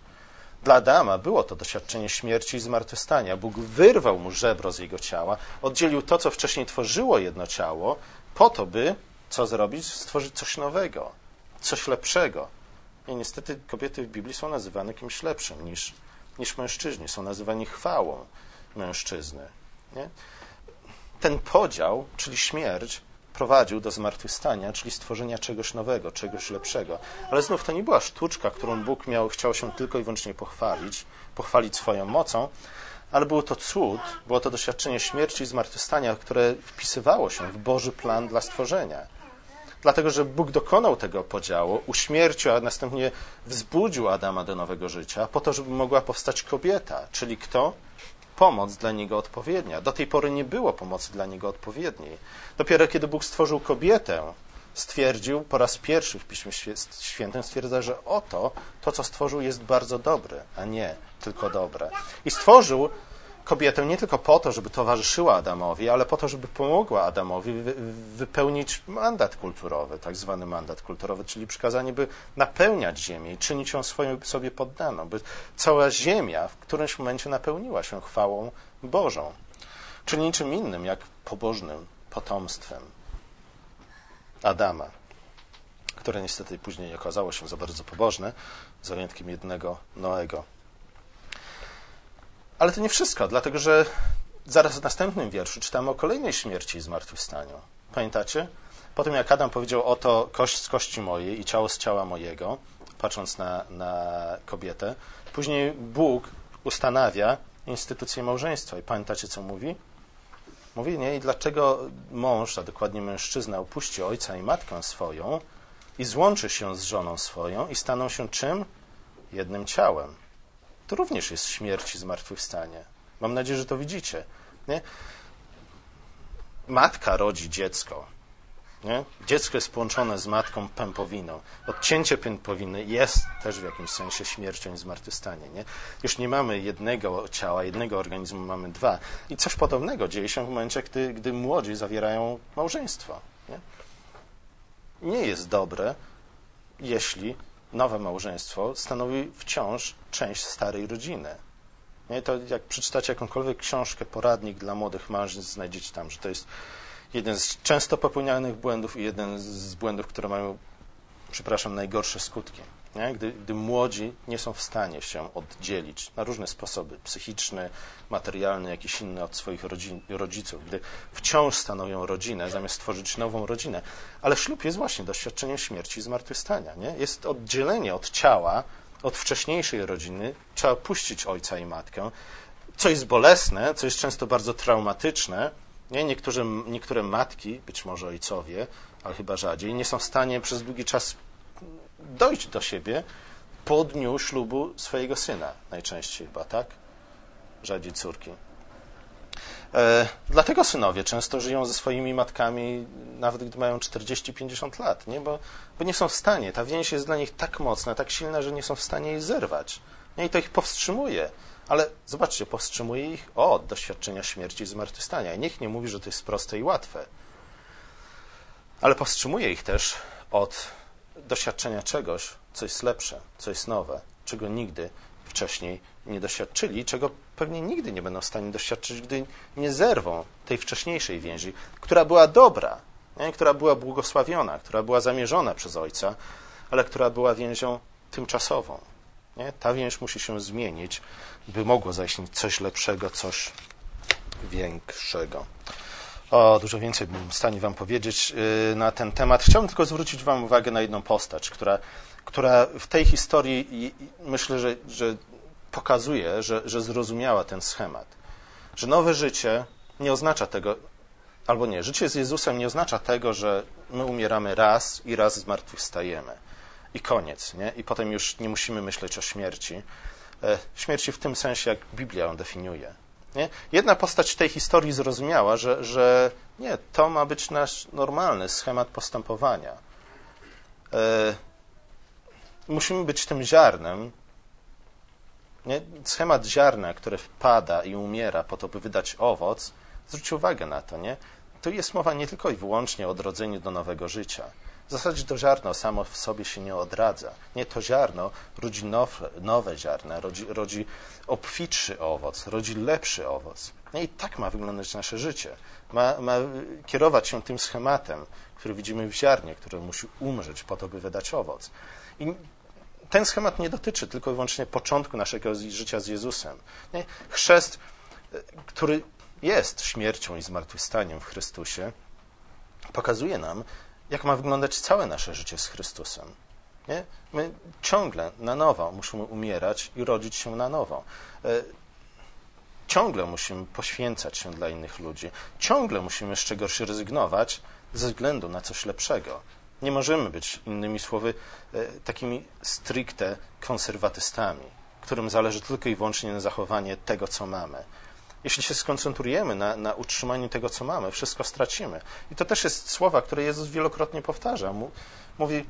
Dla Adama było to doświadczenie śmierci i zmartwychwstania. Bóg wyrwał mu żebro z jego ciała, oddzielił to, co wcześniej tworzyło jedno ciało, po to, by co zrobić? Stworzyć coś nowego, coś lepszego. I niestety kobiety w Biblii są nazywane kimś lepszym niż, niż mężczyźni. Są nazywani chwałą mężczyzny. Nie? Ten podział, czyli śmierć, prowadził do zmartwychwstania, czyli stworzenia czegoś nowego, czegoś lepszego. Ale znów to nie była sztuczka, którą Bóg miał, chciał się tylko i wyłącznie pochwalić, pochwalić swoją mocą, ale było to cud, było to doświadczenie śmierci i zmartwychwstania, które wpisywało się w Boży plan dla stworzenia dlatego że Bóg dokonał tego podziału, uśmiercił, a następnie wzbudził Adama do nowego życia, po to, żeby mogła powstać kobieta, czyli kto? Pomoc dla niego odpowiednia. Do tej pory nie było pomocy dla niego odpowiedniej. Dopiero kiedy Bóg stworzył kobietę, stwierdził po raz pierwszy w Piśmie Świętym, stwierdza, że oto to, co stworzył, jest bardzo dobre, a nie tylko dobre. I stworzył kobietę nie tylko po to, żeby towarzyszyła Adamowi, ale po to, żeby pomogła Adamowi wypełnić mandat kulturowy, tak zwany mandat kulturowy, czyli przykazanie, by napełniać ziemię i czynić ją swoją, sobie poddaną, by cała ziemia w którymś momencie napełniła się chwałą Bożą, czyli niczym innym jak pobożnym potomstwem Adama, które niestety później nie okazało się za bardzo pobożne, wyjątkiem jednego Noego. Ale to nie wszystko, dlatego że zaraz w następnym wierszu czytamy o kolejnej śmierci i zmartwychwstaniu. Pamiętacie? Po tym jak Adam powiedział oto kość z kości mojej i ciało z ciała mojego, patrząc na, na kobietę, później Bóg ustanawia instytucję małżeństwa. I pamiętacie, co mówi? Mówi, nie? I dlaczego mąż, a dokładnie mężczyzna, opuści ojca i matkę swoją i złączy się z żoną swoją i staną się czym? Jednym ciałem to również jest śmierć i zmartwychwstanie. Mam nadzieję, że to widzicie. Nie? Matka rodzi dziecko. Nie? Dziecko jest połączone z matką pępowiną. Odcięcie pępowiny jest też w jakimś sensie śmiercią i zmartwychwstaniem. Nie? Już nie mamy jednego ciała, jednego organizmu, mamy dwa. I coś podobnego dzieje się w momencie, gdy, gdy młodzi zawierają małżeństwo. Nie? nie jest dobre, jeśli nowe małżeństwo stanowi wciąż część starej rodziny. Nie? To jak przeczytacie jakąkolwiek książkę, poradnik dla młodych mężczyzn, znajdziecie tam, że to jest jeden z często popełnianych błędów i jeden z błędów, które mają, przepraszam, najgorsze skutki nie? Gdy, gdy młodzi nie są w stanie się oddzielić na różne sposoby, psychiczny, materialny, jakiś inny od swoich rodzin, rodziców, gdy wciąż stanowią rodzinę, zamiast stworzyć nową rodzinę. Ale ślub jest właśnie doświadczeniem śmierci i zmartwychwstania. Nie? Jest oddzielenie od ciała, od wcześniejszej rodziny, trzeba puścić ojca i matkę, co jest bolesne, co jest często bardzo traumatyczne. Nie? Niektóre, niektóre matki, być może ojcowie, ale chyba rzadziej, nie są w stanie przez długi czas dojść do siebie po dniu ślubu swojego syna. Najczęściej chyba, tak? Rzadziej córki. E, dlatego synowie często żyją ze swoimi matkami, nawet gdy mają 40-50 lat, nie? Bo, bo nie są w stanie. Ta więź jest dla nich tak mocna, tak silna, że nie są w stanie jej zerwać. Nie? I to ich powstrzymuje. Ale zobaczcie, powstrzymuje ich od doświadczenia śmierci i zmartwychwstania. I niech nie mówi, że to jest proste i łatwe. Ale powstrzymuje ich też od doświadczenia czegoś, co jest lepsze, co jest nowe, czego nigdy wcześniej nie doświadczyli, czego pewnie nigdy nie będą w stanie doświadczyć, gdy nie zerwą tej wcześniejszej więzi, która była dobra, nie? która była błogosławiona, która była zamierzona przez Ojca, ale która była więzią tymczasową. Nie? Ta więź musi się zmienić, by mogło zaistnieć coś lepszego, coś większego. O, dużo więcej bym w stanie Wam powiedzieć y, na ten temat. Chciałbym tylko zwrócić Wam uwagę na jedną postać, która, która w tej historii myślę, że, że pokazuje, że, że zrozumiała ten schemat. Że nowe życie nie oznacza tego, albo nie, życie z Jezusem nie oznacza tego, że my umieramy raz i raz zmartwychwstajemy. I koniec, nie? I potem już nie musimy myśleć o śmierci. E, śmierci w tym sensie, jak Biblia ją definiuje. Nie? Jedna postać tej historii zrozumiała, że, że nie, to ma być nasz normalny schemat postępowania. E, musimy być tym ziarnem. Nie? Schemat ziarna, które wpada i umiera po to, by wydać owoc, zwróćcie uwagę na to, nie? Tu jest mowa nie tylko i wyłącznie o odrodzeniu do nowego życia. W zasadzie to ziarno samo w sobie się nie odradza. Nie, to ziarno rodzi nowe, nowe ziarna, rodzi, rodzi obfitszy owoc, rodzi lepszy owoc. No i tak ma wyglądać nasze życie. Ma, ma kierować się tym schematem, który widzimy w ziarnie, które musi umrzeć po to, by wydać owoc. I ten schemat nie dotyczy tylko i wyłącznie początku naszego życia z Jezusem. Nie? Chrzest, który jest śmiercią i zmartwychwstaniem w Chrystusie, pokazuje nam, jak ma wyglądać całe nasze życie z Chrystusem. Nie? My ciągle na nowo musimy umierać i rodzić się na nowo. E, ciągle musimy poświęcać się dla innych ludzi. Ciągle musimy z czegoś rezygnować ze względu na coś lepszego. Nie możemy być, innymi słowy, e, takimi stricte konserwatystami, którym zależy tylko i wyłącznie na zachowanie tego, co mamy. Jeśli się skoncentrujemy na, na utrzymaniu tego, co mamy, wszystko stracimy. I to też jest słowa, które Jezus wielokrotnie powtarza. Mówi,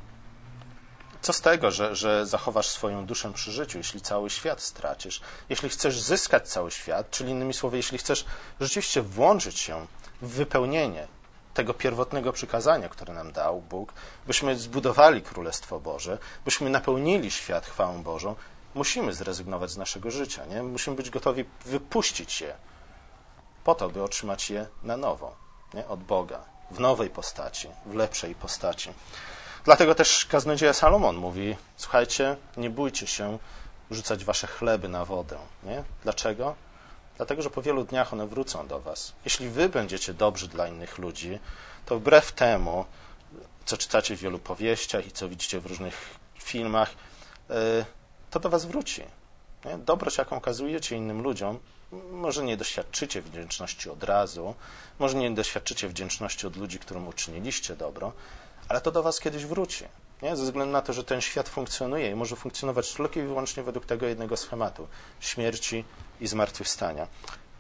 co z tego, że, że zachowasz swoją duszę przy życiu, jeśli cały świat stracisz? Jeśli chcesz zyskać cały świat, czyli innymi słowy, jeśli chcesz rzeczywiście włączyć się w wypełnienie tego pierwotnego przykazania, które nam dał Bóg, byśmy zbudowali Królestwo Boże, byśmy napełnili świat chwałą Bożą, musimy zrezygnować z naszego życia. Nie? Musimy być gotowi wypuścić je po to, by otrzymać je na nowo, nie? od Boga, w nowej postaci, w lepszej postaci. Dlatego też kaznodzieja Salomon mówi: Słuchajcie, nie bójcie się rzucać wasze chleby na wodę. Nie? Dlaczego? Dlatego, że po wielu dniach one wrócą do was. Jeśli wy będziecie dobrzy dla innych ludzi, to wbrew temu, co czytacie w wielu powieściach i co widzicie w różnych filmach, y, to do Was wróci. Nie? Dobroć, jaką okazujecie innym ludziom, może nie doświadczycie wdzięczności od razu, może nie doświadczycie wdzięczności od ludzi, którym uczyniliście dobro, ale to do Was kiedyś wróci. Nie? Ze względu na to, że ten świat funkcjonuje i może funkcjonować tylko i wyłącznie według tego jednego schematu śmierci i zmartwychwstania.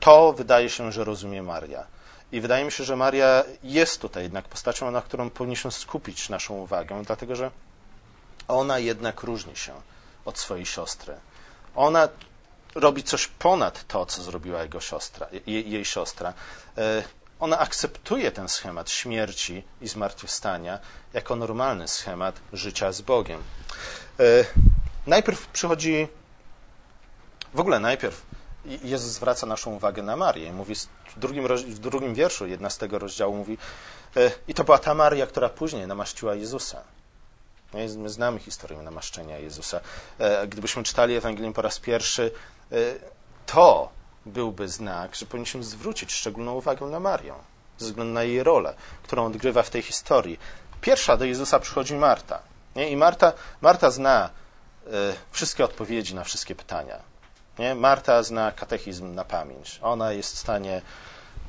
To wydaje się, że rozumie Maria. I wydaje mi się, że Maria jest tutaj jednak postacią, na którą powinniśmy skupić naszą uwagę, dlatego że ona jednak różni się od swojej siostry. Ona robi coś ponad to, co zrobiła jego siostra, jej, jej siostra. E, ona akceptuje ten schemat śmierci i zmartwychwstania jako normalny schemat życia z Bogiem. E, najpierw przychodzi, w ogóle najpierw Jezus zwraca naszą uwagę na Marię. Mówi w drugim, w drugim wierszu 11 rozdziału mówi e, i to była ta Maria, która później namaściła Jezusa. My znamy historię namaszczenia Jezusa. E, gdybyśmy czytali Ewangelię po raz pierwszy, e, to byłby znak, że powinniśmy zwrócić szczególną uwagę na Marię, ze względu na jej rolę, którą odgrywa w tej historii. Pierwsza do Jezusa przychodzi Marta. Nie? I Marta, Marta zna e, wszystkie odpowiedzi na wszystkie pytania. Nie? Marta zna katechizm na pamięć. Ona jest w stanie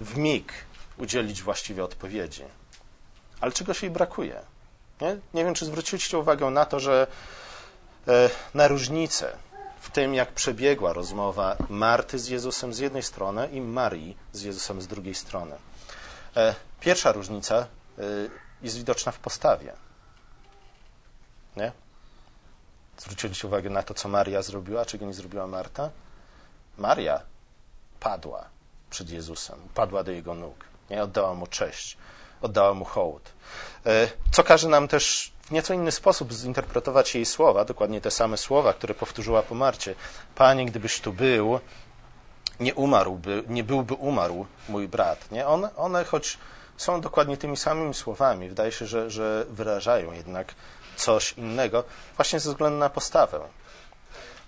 w mig udzielić właściwie odpowiedzi. Ale czegoś jej brakuje. Nie? nie wiem, czy zwróciliście uwagę na to, że e, na różnicę w tym, jak przebiegła rozmowa Marty z Jezusem z jednej strony i Marii z Jezusem z drugiej strony. E, pierwsza różnica e, jest widoczna w postawie. Nie? Zwróciliście uwagę na to, co Maria zrobiła, czego nie zrobiła Marta? Maria padła przed Jezusem, padła do jego nóg, nie oddała mu cześć oddała mu hołd. E, co każe nam też w nieco inny sposób zinterpretować jej słowa, dokładnie te same słowa, które powtórzyła po Marcie. Panie, gdybyś tu był, nie umarłby, nie byłby umarł mój brat. Nie? One, one choć są dokładnie tymi samymi słowami, wydaje się, że, że wyrażają jednak coś innego, właśnie ze względu na postawę.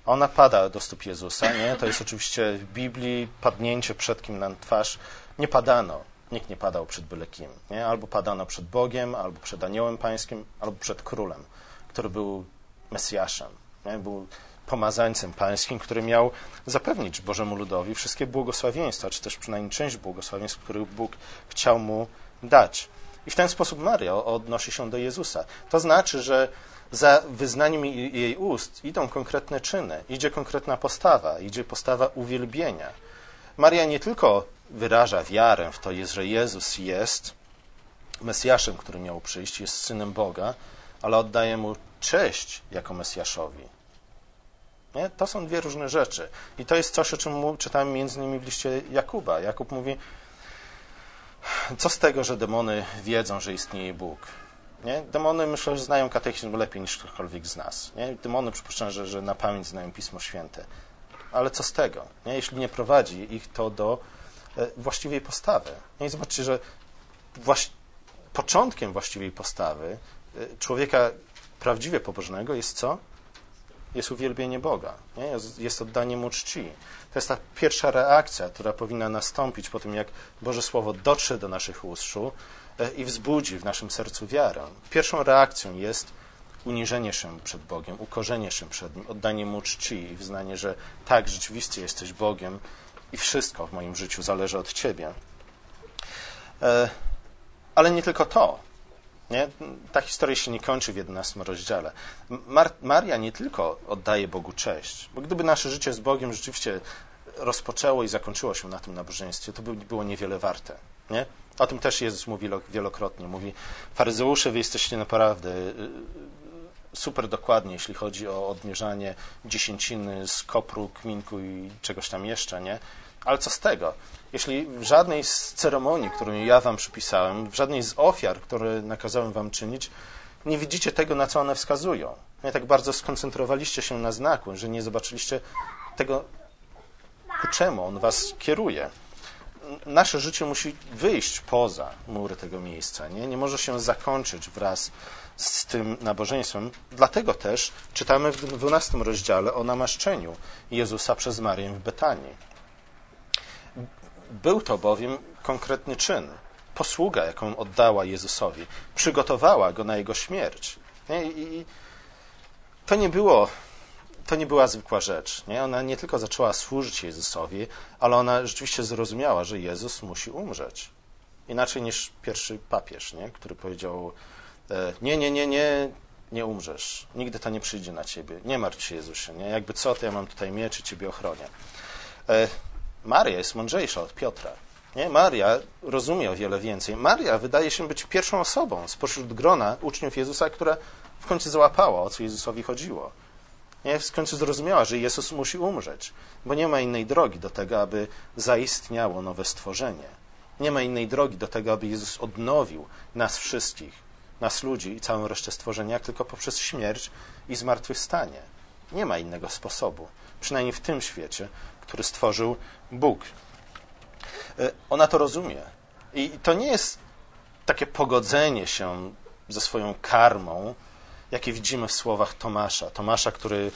Ona pada do stóp Jezusa, nie? To jest oczywiście w Biblii padnięcie przed kim na twarz. Nie padano. Nikt nie padał przed byle kim. Nie? Albo padano przed Bogiem, albo przed aniołem pańskim, albo przed królem, który był Mesjaszem. Nie? Był pomazańcem pańskim, który miał zapewnić Bożemu ludowi wszystkie błogosławieństwa, czy też przynajmniej część błogosławieństw, których Bóg chciał mu dać. I w ten sposób Maria odnosi się do Jezusa. To znaczy, że za wyznaniem jej ust idą konkretne czyny, idzie konkretna postawa, idzie postawa uwielbienia. Maria nie tylko wyraża wiarę w to, że Jezus jest Mesjaszem, który miał przyjść, jest synem Boga, ale oddaje mu cześć jako Mesjaszowi. Nie? To są dwie różne rzeczy. I to jest coś, o czym czytamy między innymi w liście Jakuba. Jakub mówi, co z tego, że demony wiedzą, że istnieje Bóg? Nie? Demony myślę, że znają katechizm lepiej niż ktokolwiek z nas. Nie? Demony przypuszczam, że, że na pamięć znają Pismo Święte. Ale co z tego, nie? jeśli nie prowadzi ich to do właściwej postawy? Nie? I zobaczcie, że właś... początkiem właściwej postawy e, człowieka prawdziwie pobożnego jest co? Jest uwielbienie Boga, nie? Jest, jest oddanie mu czci. To jest ta pierwsza reakcja, która powinna nastąpić po tym, jak Boże Słowo dotrze do naszych uszu, E, i wzbudzi w naszym sercu wiarę. Pierwszą reakcją jest uniżenie się przed Bogiem, ukorzenie się przed Nim, oddanie Mu czci i wyznanie, że tak, rzeczywiście jesteś Bogiem i wszystko w moim życiu zależy od Ciebie. E, ale nie tylko to. Nie? Ta historia się nie kończy w 11 rozdziale. Mar Maria nie tylko oddaje Bogu cześć, bo gdyby nasze życie z Bogiem rzeczywiście rozpoczęło i zakończyło się na tym nabożeństwie, to by było niewiele warte. Nie? O tym też Jezus mówi wielokrotnie. Mówi, faryzeusze, wy jesteście naprawdę y, y, super dokładnie, jeśli chodzi o odmierzanie dziesięciny z kopru, kminku i czegoś tam jeszcze, nie? Ale co z tego? Jeśli w żadnej z ceremonii, którą ja wam przypisałem, w żadnej z ofiar, które nakazałem wam czynić, nie widzicie tego, na co one wskazują. Nie tak bardzo skoncentrowaliście się na znaku, że nie zobaczyliście tego, ku czemu on was kieruje nasze życie musi wyjść poza mury tego miejsca. Nie, nie może się zakończyć wraz z tym nabożeństwem. Dlatego też czytamy w 12 rozdziale o namaszczeniu Jezusa przez Marię w Betanii. Był to bowiem konkretny czyn, posługa, jaką oddała Jezusowi, przygotowała go na jego śmierć. I to nie było to nie była zwykła rzecz. Nie? Ona nie tylko zaczęła służyć Jezusowi, ale ona rzeczywiście zrozumiała, że Jezus musi umrzeć. Inaczej niż pierwszy papież, nie? który powiedział: e, Nie, nie, nie, nie, nie umrzesz. Nigdy to nie przyjdzie na ciebie. Nie martw się, Jezusie. Nie? Jakby co, to ja mam tutaj miecz i ciebie ochronię. Maria jest mądrzejsza od Piotra. Nie? Maria rozumie o wiele więcej. Maria wydaje się być pierwszą osobą spośród grona uczniów Jezusa, która w końcu załapała, o co Jezusowi chodziło nie, w końcu zrozumiała, że Jezus musi umrzeć, bo nie ma innej drogi do tego, aby zaistniało nowe stworzenie. Nie ma innej drogi do tego, aby Jezus odnowił nas wszystkich, nas ludzi i całą resztę stworzenia, tylko poprzez śmierć i zmartwychwstanie. Nie ma innego sposobu, przynajmniej w tym świecie, który stworzył Bóg. E, ona to rozumie. I to nie jest takie pogodzenie się ze swoją karmą, jakie widzimy w słowach Tomasza. Tomasza, który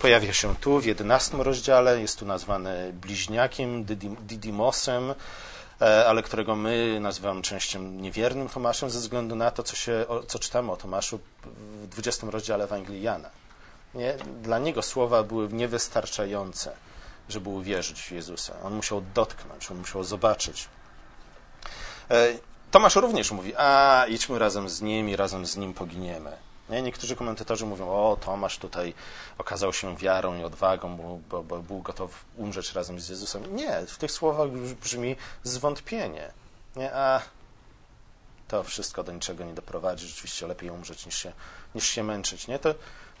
pojawia się tu w 11 rozdziale, jest tu nazwany bliźniakiem, Didymosem, e, ale którego my nazywamy częścią niewiernym Tomaszem ze względu na to, co, się, co czytamy o Tomaszu w 20 rozdziale Ewangelii Jana. Nie? Dla niego słowa były niewystarczające, żeby uwierzyć w Jezusa. On musiał dotknąć, on musiał zobaczyć. E, Tomasz również mówi, a idźmy razem z nim i razem z nim poginiemy. Nie? Niektórzy komentatorzy mówią, o Tomasz tutaj okazał się wiarą i odwagą, bo, bo, był gotów umrzeć razem z Jezusem. Nie, w tych słowach brzmi zwątpienie. Nie? A to wszystko do niczego nie doprowadzi. Rzeczywiście lepiej umrzeć niż się, niż się męczyć. Nie? To,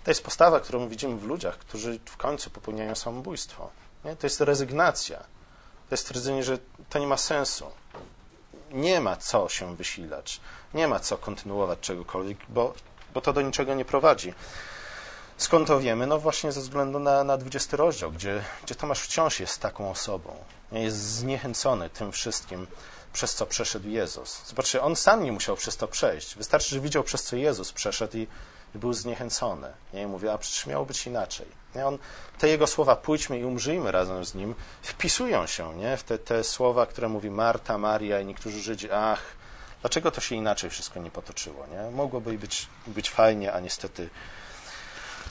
to jest postawa, którą widzimy w ludziach, którzy w końcu popełniają samobójstwo. Nie? To jest rezygnacja. To jest stwierdzenie, że to nie ma sensu. Nie ma co się wysilać. Nie ma co kontynuować czegokolwiek, bo bo to do niczego nie prowadzi. Skąd to wiemy? No właśnie ze względu na, na 20 rozdział, gdzie, gdzie Tomasz wciąż jest taką osobą. Jest zniechęcony tym wszystkim, przez co przeszedł Jezus. Zobaczcie, on sam nie musiał przez to przejść. Wystarczy, że widział, przez co Jezus przeszedł i, i był zniechęcony. Nie? I mówi, a przecież miało być inaczej. Nie? On, te jego słowa, pójdźmy i umrzyjmy razem z nim, wpisują się nie? w te, te słowa, które mówi Marta, Maria i niektórzy Żydzi. Ach, dlaczego to się inaczej wszystko nie potoczyło? Nie? Mogłoby być, być fajnie, a niestety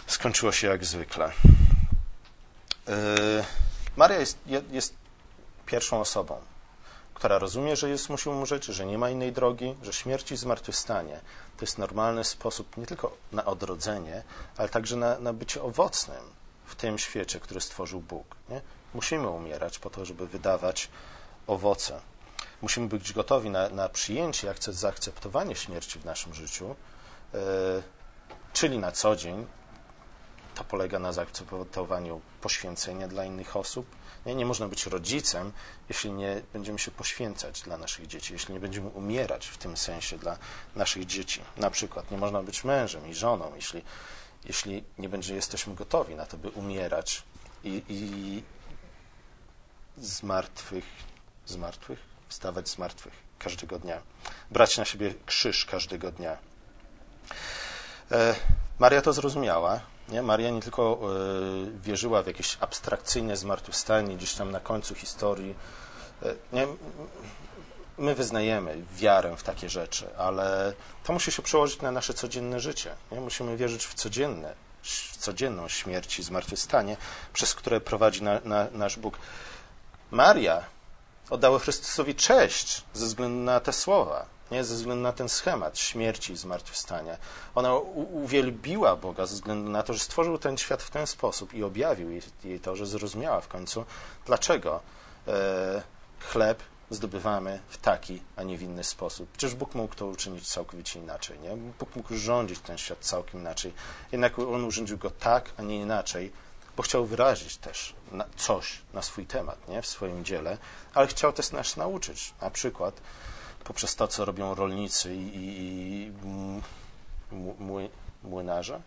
skończyło się jak zwykle. Yy, Maria jest, jest pierwszą osobą, która rozumie, że Jezus musi umrzeć, że nie ma innej drogi, że śmierć i zmartwychwstanie to jest normalny sposób nie tylko na odrodzenie, ale także na, na bycie owocnym w tym świecie, który stworzył Bóg. Nie? Musimy umierać po to, żeby wydawać owoce. Musimy być gotowi na, na przyjęcie, zaakceptowanie śmierci w naszym życiu, yy, czyli na co dzień. To polega na zaakceptowaniu poświęcenia dla innych osób, nie, nie można być rodzicem, jeśli nie będziemy się poświęcać dla naszych dzieci, jeśli nie będziemy umierać w tym sensie dla naszych dzieci. Na przykład nie można być mężem i żoną, jeśli, jeśli nie będzie, jesteśmy gotowi na to, by umierać i, i z martwych, z martwych, wstawać z martwych każdego dnia, brać na siebie krzyż każdego dnia. E, Maria to zrozumiała nie? Maria nie tylko y, wierzyła w jakieś abstrakcyjne zmartwychwstanie gdzieś tam na końcu historii. Y, nie? My wyznajemy wiarę w takie rzeczy, ale to musi się przełożyć na nasze codzienne życie. Nie? Musimy wierzyć w codzienne, w codzienną śmierć i zmartwychwstanie, przez które prowadzi na, na, nasz Bóg. Maria oddała Chrystusowi cześć ze względu na te słowa nie? ze względu na ten schemat śmierci i zmartwychwstania. Ona uwielbiła Boga ze względu na to, że stworzył ten świat w ten sposób i objawił jej, to, że zrozumiała w końcu, dlaczego e, chleb zdobywamy w taki, a nie w inny sposób. Przecież Bóg mógł to uczynić całkowicie inaczej. Nie? Bóg mógł rządzić ten świat całkiem inaczej. Jednak On urządził go tak, a nie inaczej, bo chciał wyrazić też coś na swój temat nie? w swoim dziele, ale chciał też nas nauczyć. Na przykład poprzez to, co robią rolnicy i, i, i młynarze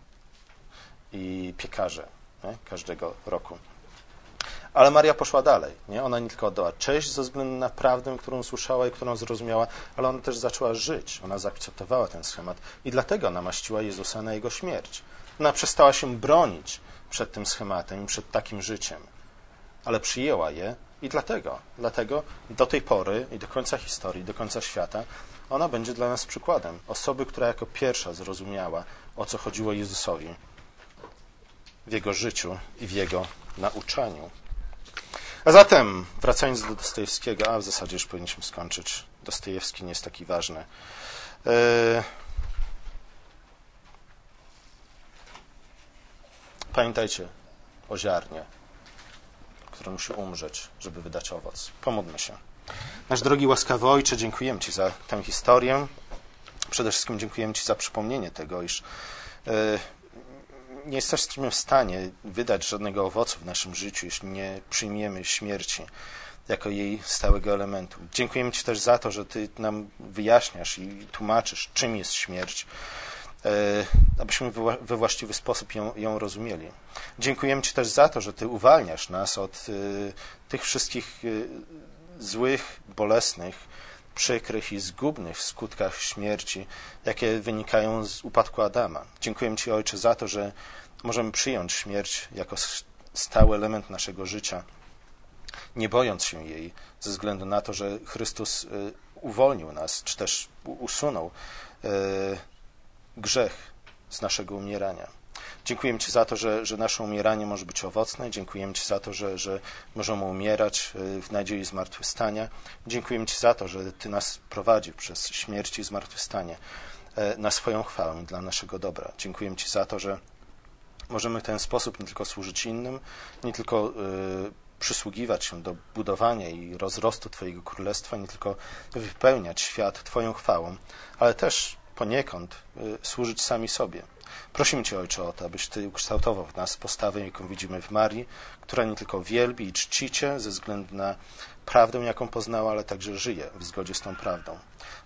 i piekarze nie? każdego roku. Ale Maria poszła dalej. Nie? Ona nie tylko oddała cześć ze względu na prawdę, którą słyszała i którą zrozumiała, ale ona też zaczęła żyć. Ona zaakceptowała ten schemat i dlatego namaściła Jezusa na jego śmierć. Ona przestała się bronić przed tym schematem i przed takim życiem, ale przyjęła je i dlatego, dlatego do tej pory i do końca historii, do końca świata, ona będzie dla nas przykładem osoby, która jako pierwsza zrozumiała, o co chodziło Jezusowi w jego życiu i w jego nauczaniu. A zatem, wracając do Dostojewskiego, a w zasadzie już powinniśmy skończyć. Dostojewski nie jest taki ważny. Yy... Pamiętajcie o ziarnie który musi umrzeć, żeby wydać owoc. Pomódlmy się. Nasz drogi łaskawy Ojcze, dziękujemy Ci za tę historię. Przede wszystkim dziękujemy Ci za przypomnienie tego, iż e, nie jesteśmy w stanie wydać żadnego owocu w naszym życiu, jeśli nie przyjmiemy śmierci jako jej stałego elementu. Dziękujemy Ci też za to, że Ty nam wyjaśniasz i tłumaczysz, czym jest śmierć, abyśmy we właściwy sposób ją, ją rozumieli. Dziękujemy Ci też za to, że Ty uwalniasz nas od e, tych wszystkich e, złych, bolesnych, przykrych i zgubnych skutkach śmierci, jakie wynikają z upadku Adama. Dziękujemy Ci, Ojcze, za to, że możemy przyjąć śmierć jako stały element naszego życia, nie bojąc się jej, ze względu na to, że Chrystus uwolnił nas, czy też usunął grzech z naszego umierania. Dziękujemy Ci za to, że, że nasze umieranie może być owocne. Dziękujemy Ci za to, że, że możemy umierać y, w nadziei zmartwychwstania. Dziękujemy Ci za to, że Ty nas prowadzi przez śmierć i zmartwychwstanie e, na swoją chwałę dla naszego dobra. Dziękujemy Ci za to, że możemy w ten sposób nie tylko służyć innym, nie tylko y, przysługiwać się do budowania i rozrostu Twojego królestwa, nie tylko wypełniać świat Twoją chwałą, ale też poniekąd y, służyć sami sobie. Prosimy Cię, Ojcze, o to, abyś Ty ukształtował w nas postawę, jaką widzimy w Marii, która nie tylko wielbi i czci Cię ze względu na prawdę, jaką poznała, ale także żyje w zgodzie z tą prawdą.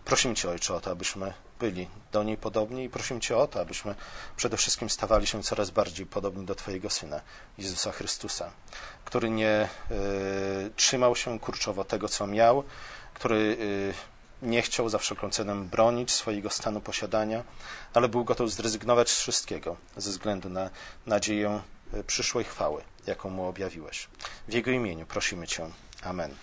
Prosimy Cię, Ojcze, o to, abyśmy byli do niej podobni i prosimy Cię o to, abyśmy przede wszystkim stawali się coraz bardziej podobni do Twojego Syna, Jezusa Chrystusa, który nie y, trzymał się kurczowo tego, co miał, który y, nie chciał za wszelką cenę bronić swojego stanu posiadania, ale był gotów zrezygnować z wszystkiego ze względu na nadzieję przyszłej chwały, jaką mu objawiłeś. W Jego imieniu prosimy Cię. Amen.